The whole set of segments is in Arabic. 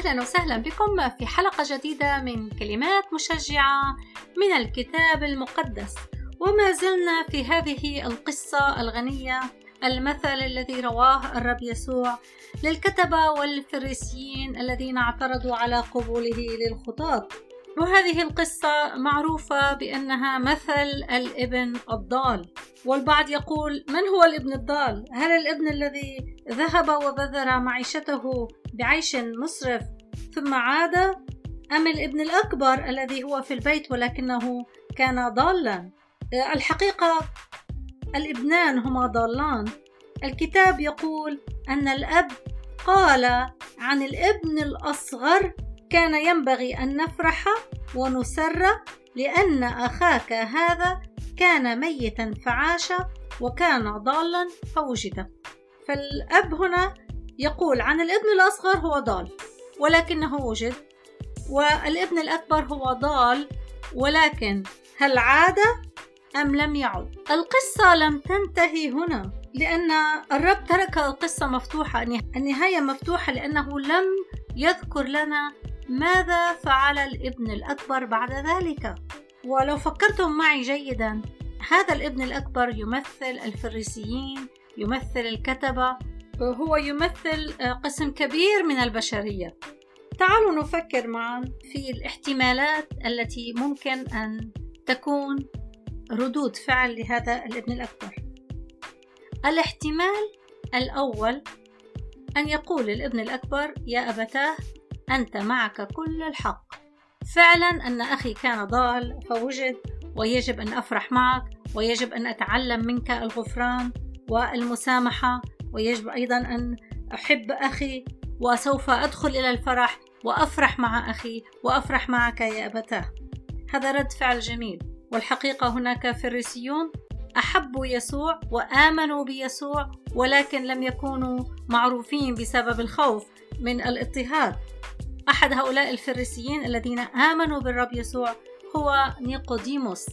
أهلا وسهلا بكم في حلقة جديدة من كلمات مشجعة من الكتاب المقدس. وما زلنا في هذه القصة الغنية المثل الذي رواه الرب يسوع للكتبة والفريسيين الذين اعترضوا على قبوله للخطاة وهذه القصة معروفة بأنها مثل الابن الضال. والبعض يقول من هو الابن الضال؟ هل الابن الذي ذهب وبذر معيشته بعيش مسرف ثم عاد أم الابن الأكبر الذي هو في البيت ولكنه كان ضالا؟ الحقيقة الابنان هما ضالان. الكتاب يقول أن الأب قال عن الابن الأصغر كان ينبغي أن نفرح ونسر لأن أخاك هذا كان ميتا فعاش وكان ضالا فوجد. فالأب هنا يقول عن الابن الأصغر هو ضال ولكنه وجد والابن الأكبر هو ضال ولكن هل عاد أم لم يعد؟ القصة لم تنتهي هنا لأن الرب ترك القصة مفتوحة النهاية مفتوحة لأنه لم يذكر لنا ماذا فعل الابن الأكبر بعد ذلك؟ ولو فكرتم معي جيدا هذا الابن الأكبر يمثل الفريسيين يمثل الكتبة هو يمثل قسم كبير من البشرية. تعالوا نفكر معا في الاحتمالات التي ممكن أن تكون ردود فعل لهذا الابن الأكبر. الاحتمال الأول أن يقول الابن الأكبر يا أبتاه أنت معك كل الحق. فعلا أن أخي كان ضال فوجد ويجب أن أفرح معك ويجب أن أتعلم منك الغفران والمسامحة ويجب أيضا أن أحب أخي وسوف أدخل إلى الفرح وأفرح مع أخي وأفرح معك يا أبتاه. هذا رد فعل جميل. والحقيقة هناك فريسيون أحبوا يسوع وآمنوا بيسوع ولكن لم يكونوا معروفين بسبب الخوف من الاضطهاد. أحد هؤلاء الفريسيين الذين آمنوا بالرب يسوع هو نيقوديموس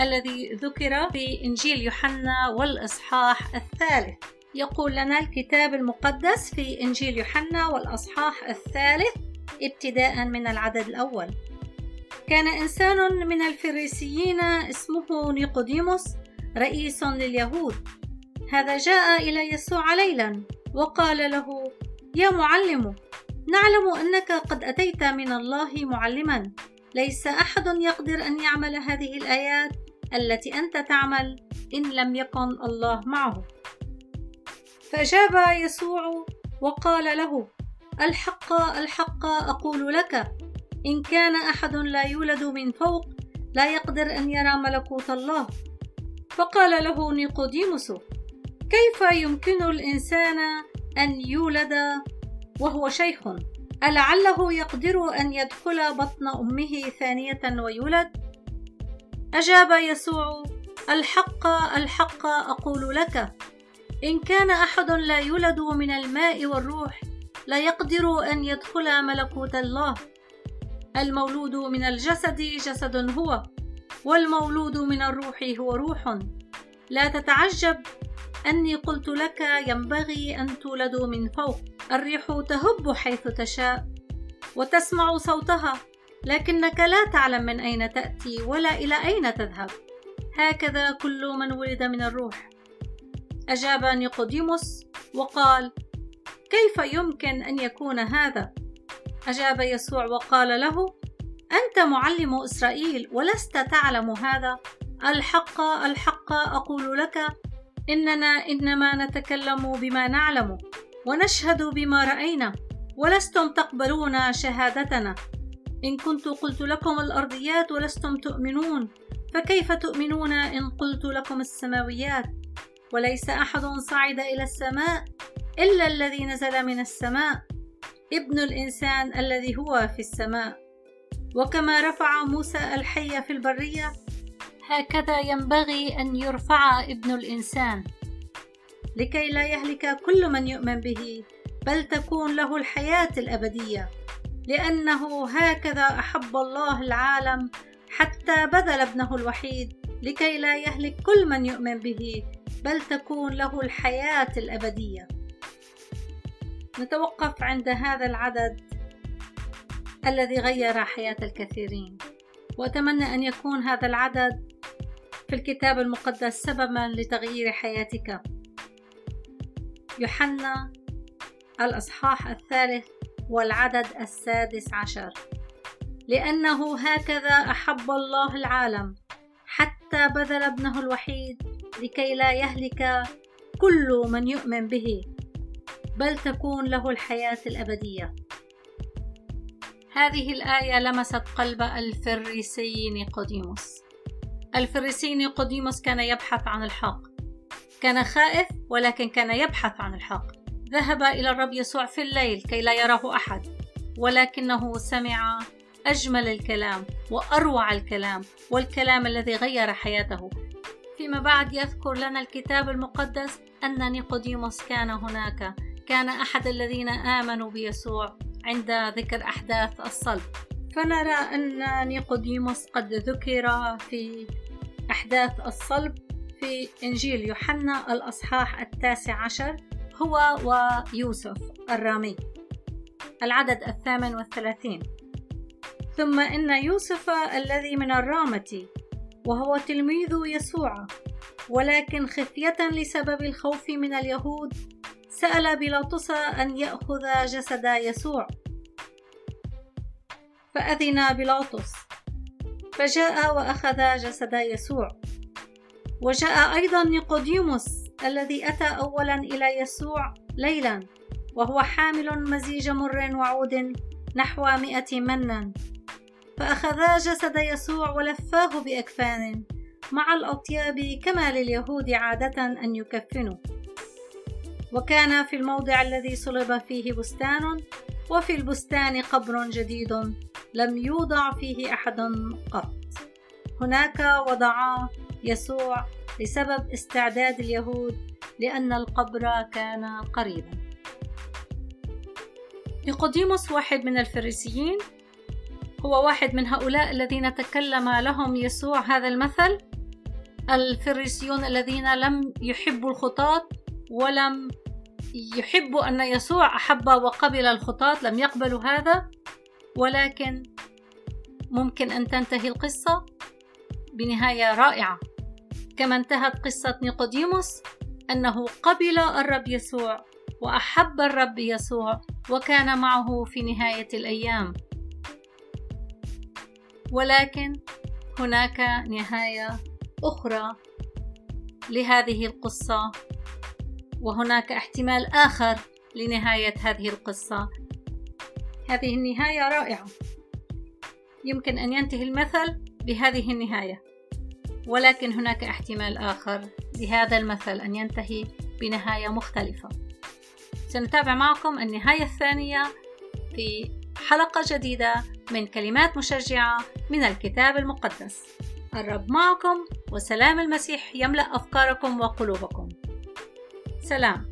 الذي ذكر في إنجيل يوحنا والإصحاح الثالث. يقول لنا الكتاب المقدس في إنجيل يوحنا والأصحاح الثالث ابتداء من العدد الأول. كان إنسان من الفريسيين اسمه نيقوديموس رئيس لليهود. هذا جاء إلى يسوع ليلا وقال له يا معلم نعلم أنك قد أتيت من الله معلما. ليس أحد يقدر أن يعمل هذه الآيات التي أنت تعمل إن لم يكن الله معه. فأجاب يسوع وقال له الحق الحق أقول لك إن كان أحد لا يولد من فوق لا يقدر أن يرى ملكوت الله. فقال له نيقوديموس كيف يمكن الإنسان أن يولد وهو شيخ. ألعله يقدر أن يدخل بطن أمه ثانية ويولد؟ أجاب يسوع الحق الحق أقول لك. إن كان أحد لا يولد من الماء والروح لا يقدر أن يدخل ملكوت الله. المولود من الجسد جسد هو والمولود من الروح هو روح. لا تتعجب أني قلت لك ينبغي أن تولدوا من فوق. الريح تهب حيث تشاء وتسمع صوتها لكنك لا تعلم من أين تأتي ولا إلى أين تذهب. هكذا كل من ولد من الروح. أجاب نيقوديموس وقال كيف يمكن أن يكون هذا؟ أجاب يسوع وقال له أنت معلم إسرائيل ولست تعلم هذا. الحق الحق أقول لك إننا إنما نتكلم بما نعلم ونشهد بما رأينا ولستم تقبلون شهادتنا. إن كنت قلت لكم الأرضيات ولستم تؤمنون فكيف تؤمنون إن قلت لكم السماويات؟ وليس أحد صعد إلى السماء إلا الذي نزل من السماء ابن الإنسان الذي هو في السماء. وكما رفع موسى الحي في البرية هكذا ينبغي أن يرفع ابن الإنسان. لكي لا يهلك كل من يؤمن به بل تكون له الحياة الأبدية. لأنه هكذا أحب الله العالم حتى بذل ابنه الوحيد. لكي لا يهلك كل من يؤمن به بل تكون له الحياة الأبدية. نتوقف عند هذا العدد الذي غير حياة الكثيرين. وأتمنى أن يكون هذا العدد في الكتاب المقدس سببا لتغيير حياتك. يوحنا الأصحاح الثالث والعدد السادس عشر. لأنه هكذا أحب الله العالم حتى بذل ابنه الوحيد لكي لا يهلك كل من يؤمن به بل تكون له الحياة الأبدية. هذه الآية لمست قلب الفريسي نيقوديموس. الفريسي نيقوديموس كان يبحث عن الحق. كان خائف ولكن كان يبحث عن الحق. ذهب إلى الرب يسوع في الليل كي لا يراه أحد. ولكنه سمع أجمل الكلام وأروع الكلام والكلام الذي غير حياته. فيما بعد يذكر لنا الكتاب المقدس أن نيقوديموس كان هناك. كان أحد الذين آمنوا بيسوع عند ذكر أحداث الصلب. فنرى أن نيقوديموس قد ذكر في أحداث الصلب في إنجيل يوحنا الأصحاح التاسع عشر هو ويوسف الرامي. العدد الثامن والثلاثين. ثم إن يوسف الذي من الرامة وهو تلميذ يسوع ولكن خفية لسبب الخوف من اليهود سأل بيلاطس أن يأخذ جسد يسوع. فأذن بيلاطس فجاء وأخذ جسد يسوع. وجاء أيضا نيقوديموس الذي أتى أولا إلى يسوع ليلا وهو حامل مزيج مر وعود نحو مئة منا. فأخذا جسد يسوع ولفاه بأكفان مع الأطياب كما لليهود عادة أن يكفنوا. وكان في الموضع الذي صلب فيه بستان وفي البستان قبر جديد. لم يوضع فيه أحد قط. هناك وضعا يسوع لسبب استعداد اليهود لأن القبر كان قريبا. نيقوديموس واحد من الفريسيين هو واحد من هؤلاء الذين تكلم لهم يسوع هذا المثل. الفريسيون الذين لم يحبوا الخطاة ولم يحبوا أن يسوع أحب وقبل الخطاة لم يقبلوا هذا. ولكن ممكن أن تنتهي القصة بنهاية رائعة. كما انتهت قصة نيقوديموس أنه قبل الرب يسوع وأحب الرب يسوع وكان معه في نهاية الأيام. ولكن هناك نهاية أخرى لهذه القصة وهناك احتمال آخر لنهاية هذه القصة. هذه النهاية رائعة. يمكن أن ينتهي المثل بهذه النهاية. ولكن هناك احتمال آخر لهذا المثل أن ينتهي بنهاية مختلفة. سنتابع معكم النهاية الثانية في حلقة جديدة من كلمات مشجعة من الكتاب المقدس. الرب معكم وسلام المسيح يملأ أفكاركم وقلوبكم. سلام.